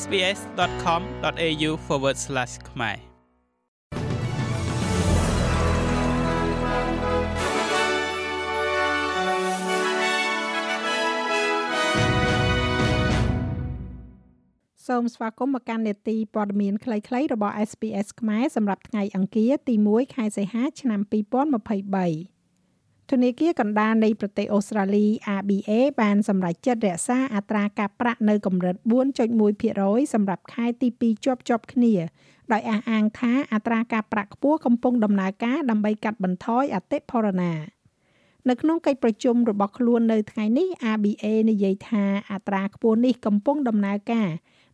sbs.com.au/ ខ្មែរសូមស្វាគមន៍មកកាន់នេតិព័ត៌មានខ្លីៗរបស់ SPS ខ្មែរសម្រាប់ថ្ងៃអង្គារទី1ខែសីហាឆ្នាំ2023 ធនាគារកណ្ដាលនៃប្រទេសអូស្ត្រាលី ABA បានសម្រេចចិត្តរក្សាអត្រាការប្រាក់នៅកម្រិត4.1%សម្រាប់ខែទី2ជាប់ជាប់គ្នាដោយអះអាងថាអត្រាការប្រាក់ខ្ពស់កំពុងដំណើរការដើម្បីកាត់បន្ថយអតិផរណានៅក្នុងកិច្ចប្រជុំរបស់ខ្លួននៅថ្ងៃនេះ ABA និយាយថាអត្រាខ្ពស់នេះកំពុងដំណើរការ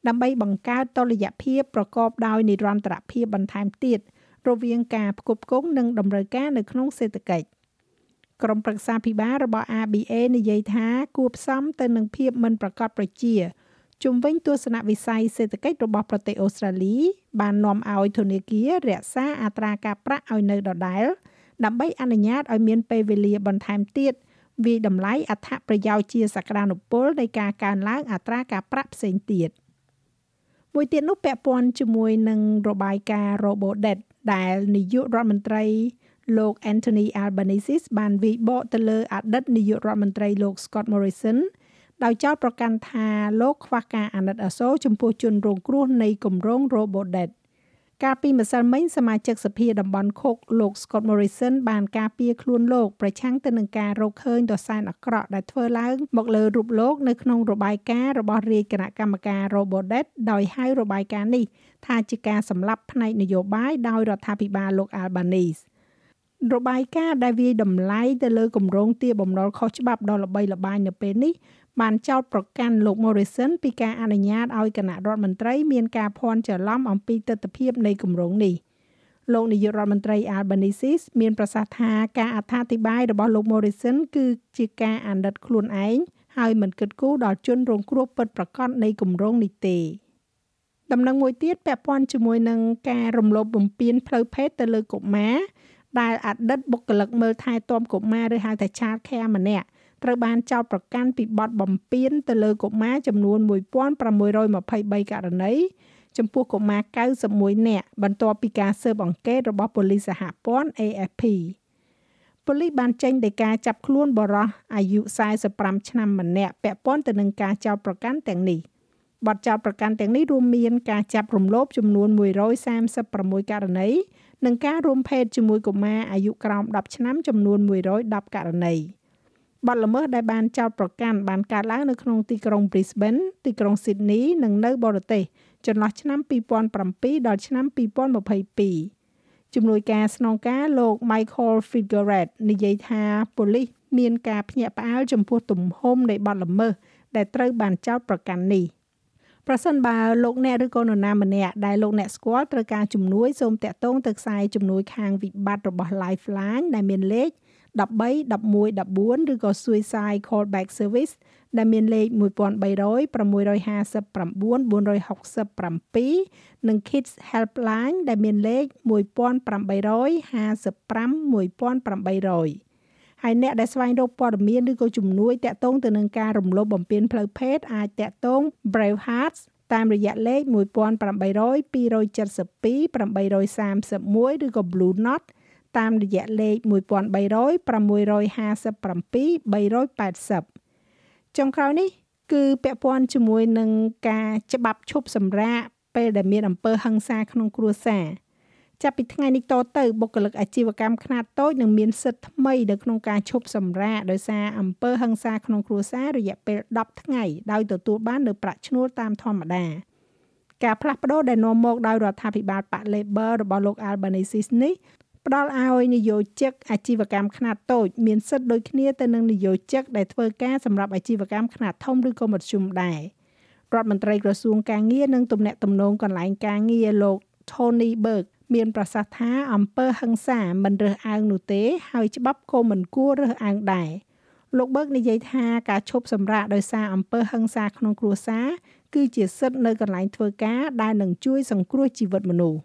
ដើម្បីបង្កើតតុល្យភាពប្រកបដោយនិរន្តរភាពបន្ថែមទៀតរវាងការផ្គត់ផ្គង់និងតម្រូវការនៅក្នុងសេដ្ឋកិច្ច ក្រុមប្រឹក្សាភិបាលរបស់ ABA និយាយថាគួបផ្សំទៅនឹងភាពមិនប្រកបប្រជាជំវិញទស្សនវិស័យសេដ្ឋកិច្ចរបស់ប្រទេសអូស្ត្រាលី បាននាំឲ្យធនាគាររក្សាអត្រាការប្រាក់ឲ្យនៅដដែលដើម្បីអនុញ្ញាតឲ្យមានពេលវេលាបន្ថែមទៀតវិយតម្លៃអត្ថប្រយោជន៍ជាសក្តានុពលនៃការកើនឡើងអត្រាការប្រាក់ផ្សេងទៀតមួយទៀតនោះពាក់ព័ន្ធជាមួយនឹងរបាយការណ៍ RoboDebt ដែលនាយករដ្ឋមន្ត្រី លោក Anthony Albanese បានវិបកទៅលើអតីតនាយករដ្ឋមន្ត្រីលោក Scott Morrison ដោយចោទប្រកាន់ថាលោកខ្វះការអាណិតអាសូរចំពោះជនរងគ្រោះនៃគម្រោង RoboDebt កាលពីម្សិលមិញសមាជិកសភាតំបន់ខុកលោក Scott Morrison បានការពារខ្លួនលោកប្រឆាំងទៅនឹងការរកឃើញដ៏សែនអាក្រក់ដែលធ្វើឡើងមកលើរូបលោកនៅក្នុងរបាយការណ៍របស់រាជគណៈកម្មការ RoboDebt ដោយហៅរបាយការណ៍នេះថាជាការសម្លាប់ផ្នែកនយោបាយដោយរដ្ឋាភិបាលលោក Albanese របាយការណ៍ដែលវាយតម្លៃទៅលើគម្រោងទារបំណុលខុសច្បាប់ដ៏ល្បីល្បាញនៅពេលនេះបានចោទប្រកាន់លោក Morrison ពីការអនុញ្ញាតឲ្យគណៈរដ្ឋមន្ត្រីមានការភ័ន្តច្រឡំអំពីទស្សនវិជ្ជានៃគម្រោងនេះលោកនាយករដ្ឋមន្ត្រី Albanese មានប្រសាសន៍ថាការអត្ថាធិប្បាយរបស់លោក Morrison គឺជាការអាណិតខ្លួនឯងហើយមិនគិតគូរដល់ជនរងគ្រោះពិតប្រាកដនៃគម្រោងនេះទេដំណឹងមួយទៀតពាក់ព័ន្ធជាមួយនឹងការរំលោភបំពានផ្លូវភេទទៅលើកុមារ ដែលអតីតបុគ្គលិកមើលថែទាំកុមារឬហៅថា Child Care ម្នាក់ត្រូវបានចោទប្រកាន់ពីបទបំពានទៅលើកុមារចំនួន1623ករណីចំពោះកុមារ91នាក់បន្ទាប់ពីការស៊ើបអង្កេតរបស់ប៉ូលីសសហព័ន្ធ AFP ប៉ូលីសបានចេញដីកាចាប់ខ្លួនបរិះអាយុ45ឆ្នាំម្នាក់ពាក់ព័ន្ធទៅនឹងការចោទប្រកាន់ទាំងនេះបទចោទប្រកាន់ទាំងនេះរួមមានការចាប់រំលោភចំនួន136ករណី និងការរួមភេទជាមួយកុមារអាយុក្រោម10ឆ្នាំចំនួន110ករណីបទល្មើសដែលបានចោទប្រកាន់បានកើតឡើងនៅក្នុងទីក្រុង Brisbane ទីក្រុង Sydney និងនៅបរទេសចន្លោះឆ្នាំ2007ដល់ឆ្នាំ2022ជំនួយការស្នងការលោក Michael Figueres និយាយថាប៉ូលីសមានការភ្ញាក់ផ្អើលចំពោះទំហំនៃបទល្មើសដែលត្រូវបានចោទប្រកាន់នេះ ប្រសិនបើលោកអ្នកឬក៏នរណាម្នាក់ដែលលោកអ្នកស្គាល់ត្រូវការជំនួយសូមតាក់ទងទៅខ្សែជំនួយខាងវិបត្តិរបស់ Lifeline ដែលមានលេខ13 11 14ឬក៏ Suicide Callback Service ដែលមានលេខ1300 659 467និង Kids Helpline ដែលមានលេខ1855 1800 ហើយអ្នកដែលស្វែងរកព័ត៌មានឬក៏ជំនួយតាក់ទងទៅនឹងការរំលោភបំពានផ្លូវភេទអាចតាក់ទង Brave Hearts តាមរយៈលេខ1800 272 831ឬក៏ Blue Knot តាមរយៈលេខ1300 657 380ចុងក្រោយនេះ គឺពាក់ព័ន្ធជាមួយនឹងការច្បាប់ឈប់សម្រាកពេលដែលមានអំពើហិង្សាក្នុងគ្រួសារ ចាប់ពីថ្ងៃនេះតទៅបុគ្គលិកអាជីវកម្មខ្នាតតូចនឹងមានសិទ្ធិថ្មីនៅក្នុងការឈប់សម្រាកដោយសារអំពើហិង្សាក្នុងគ្រួសាររយៈពេល10ថ្ងៃដោយទទួលបាននូវប្រាក់ឈ្នួលតាមធម្មតាការផ្លាស់ប្ដូរដែលនាំមកដោយរដ្ឋាភិបាលប៉ា Labor របស់លោក Albanese នេះផ្ដល់ឲ្យនិយោជិកអាជីវកម្មខ្នាតតូចមានសិទ្ធិដូចគ្នាទៅនឹងនិយោជិកដែលធ្វើការសម្រាប់អាជីវកម្មខ្នាតធំឬក៏មធ្យមដែររដ្ឋមន្ត្រីក្រសួងការងារនិងទំនាក់ទំនងកន្លែងការងារលោក Tony Berg មានប្រសាសន៍ថាអំពើហិង្សាមិនរើសអើងនោះទេ ហើយច្បាប់ក៏មិនគួររើសអើងដែរលោកបឺកនិយាយថាការឈប់សម្រាកដោយសារអំពើហិង្សាក្នុងគ្រួសារគឺជាសិទ្ធិនៅកន្លែងធ្វើការដែលនឹងជួយសង្គ្រោះជីវិតមនុស្ស